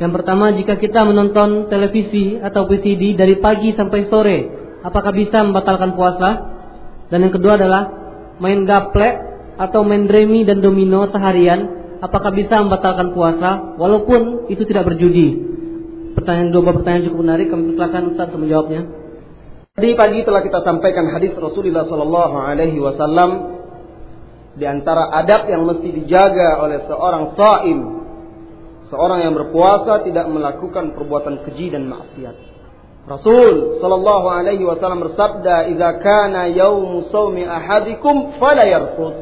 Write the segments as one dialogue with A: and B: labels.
A: Yang pertama, jika kita menonton televisi atau VCD dari pagi sampai sore, apakah bisa membatalkan puasa? Dan yang kedua adalah main gaplek atau main remi dan domino seharian, apakah bisa membatalkan puasa walaupun itu tidak berjudi? Pertanyaan dua pertanyaan cukup menarik, kami persilakan Ustaz untuk menjawabnya.
B: Tadi pagi telah kita sampaikan hadis Rasulullah Sallallahu Alaihi Wasallam di antara adab yang mesti dijaga oleh seorang saim, seorang yang berpuasa tidak melakukan perbuatan keji dan maksiat. Rasul Sallallahu Alaihi Wasallam bersabda, "Jika kana yaum sawmi ahadikum fala yarfud."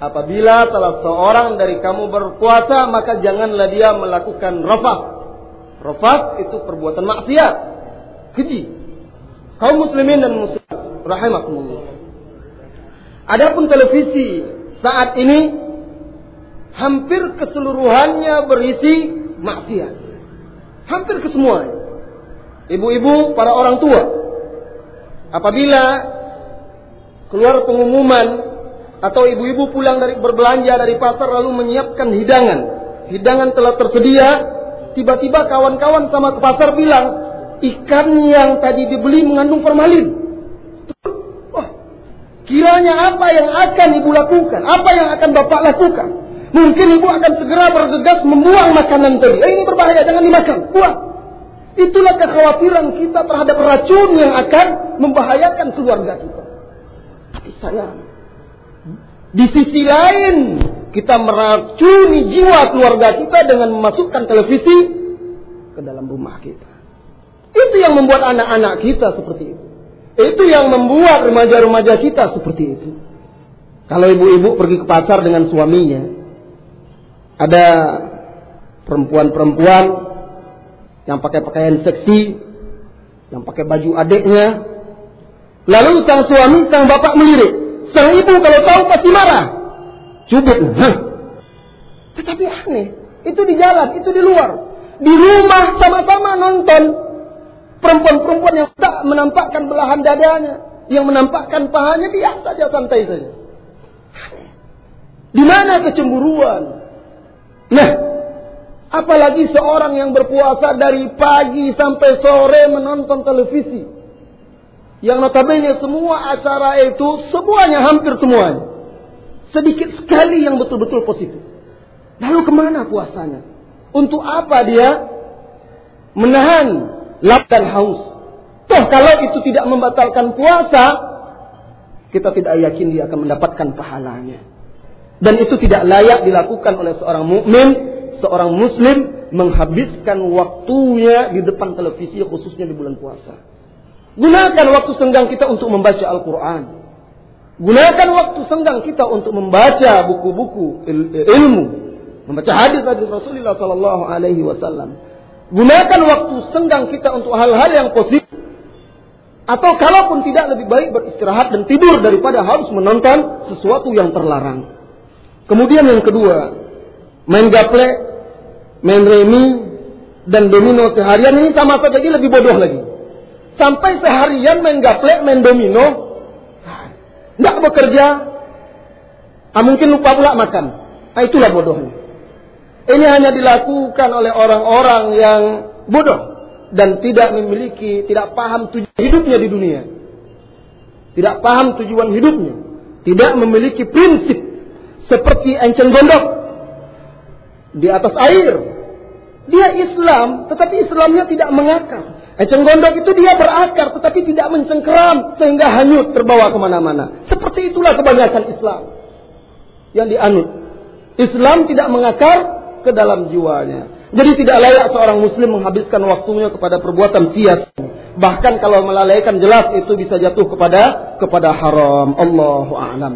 B: Apabila salah seorang dari kamu berpuasa, maka janganlah dia melakukan rafah Rafat itu perbuatan maksiat, keji. Kaum muslimin dan muslimat rahimakumullah. Adapun televisi saat ini hampir keseluruhannya berisi maksiat. Hampir kesemuanya. Ibu-ibu, para orang tua. Apabila keluar pengumuman atau ibu-ibu pulang dari berbelanja dari pasar lalu menyiapkan hidangan. Hidangan telah tersedia, Tiba-tiba kawan-kawan sama ke pasar bilang, ikan yang tadi dibeli mengandung formalin. Oh, kiranya apa yang akan ibu lakukan? Apa yang akan bapak lakukan? Mungkin ibu akan segera bergegas membuang makanan tadi. Eh, ini berbahaya, jangan dimakan. Buang. Itulah kekhawatiran kita terhadap racun yang akan membahayakan keluarga kita. Tapi sayang, di sisi lain kita meracuni jiwa keluarga kita dengan memasukkan televisi ke dalam rumah kita. Itu yang membuat anak-anak kita seperti itu. Itu yang membuat remaja-remaja kita seperti itu. Kalau ibu-ibu pergi ke pasar dengan suaminya, ada perempuan-perempuan yang pakai pakaian seksi, yang pakai baju adiknya. Lalu sang suami, sang bapak melirik. Sang ibu kalau tahu pasti marah cubit. Hah. Tetapi aneh, itu di jalan, itu di luar. Di rumah sama-sama nonton perempuan-perempuan yang tak menampakkan belahan dadanya, yang menampakkan pahanya dia saja santai saja. Di mana kecemburuan? Nah, apalagi seorang yang berpuasa dari pagi sampai sore menonton televisi. Yang notabene semua acara itu semuanya hampir semuanya Sedikit sekali yang betul-betul positif. Lalu ke mana puasanya? Untuk apa dia menahan lap dan haus? Toh kalau itu tidak membatalkan puasa, kita tidak yakin dia akan mendapatkan pahalanya. Dan itu tidak layak dilakukan oleh seorang mukmin, seorang muslim menghabiskan waktunya di depan televisi khususnya di bulan puasa. Gunakan waktu senggang kita untuk membaca Al-Quran. Gunakan waktu senggang kita untuk membaca buku-buku ilmu, membaca hadis hadis Rasulullah Sallallahu Alaihi Wasallam. Gunakan waktu senggang kita untuk hal-hal yang positif. Atau kalaupun tidak lebih baik beristirahat dan tidur daripada harus menonton sesuatu yang terlarang. Kemudian yang kedua, main gaple, main remi, dan domino seharian ini sama saja jadi lebih bodoh lagi. Sampai seharian main gaple, main domino, tidak bekerja, ah, mungkin lupa pula makan. Nah, itulah bodohnya. Ini hanya dilakukan oleh orang-orang yang bodoh dan tidak memiliki, tidak paham tujuan hidupnya di dunia. Tidak paham tujuan hidupnya. Tidak memiliki prinsip seperti enceng gondok di atas air. Dia Islam, tetapi Islamnya tidak mengakar. Eceng gondok itu dia berakar tetapi tidak mencengkeram sehingga hanyut terbawa ke mana-mana. Seperti itulah kebanyakan Islam yang dianut. Islam tidak mengakar ke dalam jiwanya. Jadi tidak layak seorang muslim menghabiskan waktunya kepada perbuatan sia Bahkan kalau melalaikan jelas itu bisa jatuh kepada kepada haram. Allahu a'lam.